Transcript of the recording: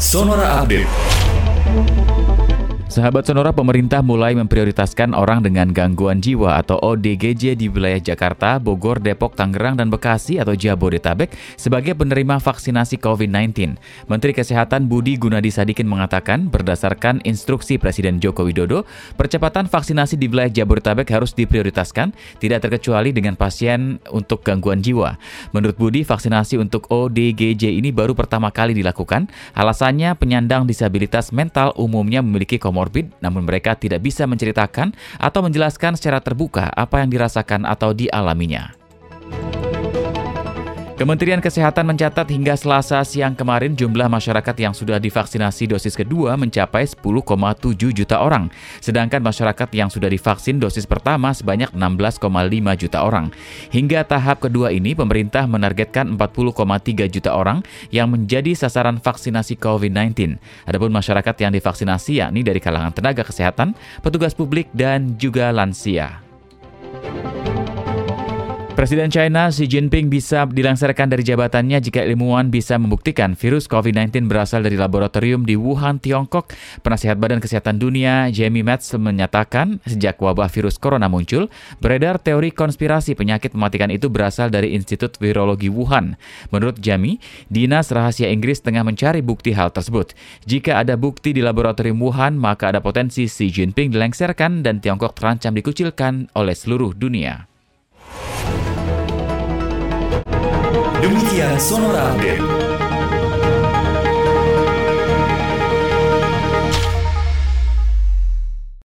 Sonora Update. Sahabat Sonora, pemerintah mulai memprioritaskan orang dengan gangguan jiwa atau ODGJ di wilayah Jakarta, Bogor, Depok, Tangerang, dan Bekasi atau Jabodetabek sebagai penerima vaksinasi COVID-19. Menteri Kesehatan Budi Gunadi Sadikin mengatakan, berdasarkan instruksi Presiden Joko Widodo, percepatan vaksinasi di wilayah Jabodetabek harus diprioritaskan, tidak terkecuali dengan pasien untuk gangguan jiwa. Menurut Budi, vaksinasi untuk ODGJ ini baru pertama kali dilakukan. Alasannya, penyandang disabilitas mental umumnya memiliki komorbid komorbid, namun mereka tidak bisa menceritakan atau menjelaskan secara terbuka apa yang dirasakan atau dialaminya. Kementerian Kesehatan mencatat hingga Selasa siang kemarin jumlah masyarakat yang sudah divaksinasi dosis kedua mencapai 10,7 juta orang, sedangkan masyarakat yang sudah divaksin dosis pertama sebanyak 16,5 juta orang. Hingga tahap kedua ini, pemerintah menargetkan 40,3 juta orang yang menjadi sasaran vaksinasi COVID-19. Adapun masyarakat yang divaksinasi yakni dari kalangan tenaga kesehatan, petugas publik, dan juga lansia. Presiden China Xi Jinping bisa dilangsirkan dari jabatannya jika ilmuwan bisa membuktikan virus COVID-19 berasal dari laboratorium di Wuhan, Tiongkok. Penasihat Badan Kesehatan Dunia Jamie Metz menyatakan sejak wabah virus corona muncul, beredar teori konspirasi penyakit mematikan itu berasal dari Institut Virologi Wuhan. Menurut Jamie, Dinas Rahasia Inggris tengah mencari bukti hal tersebut. Jika ada bukti di laboratorium Wuhan, maka ada potensi Xi Jinping dilengsarkan dan Tiongkok terancam dikucilkan oleh seluruh dunia. Demikian Sonora Update.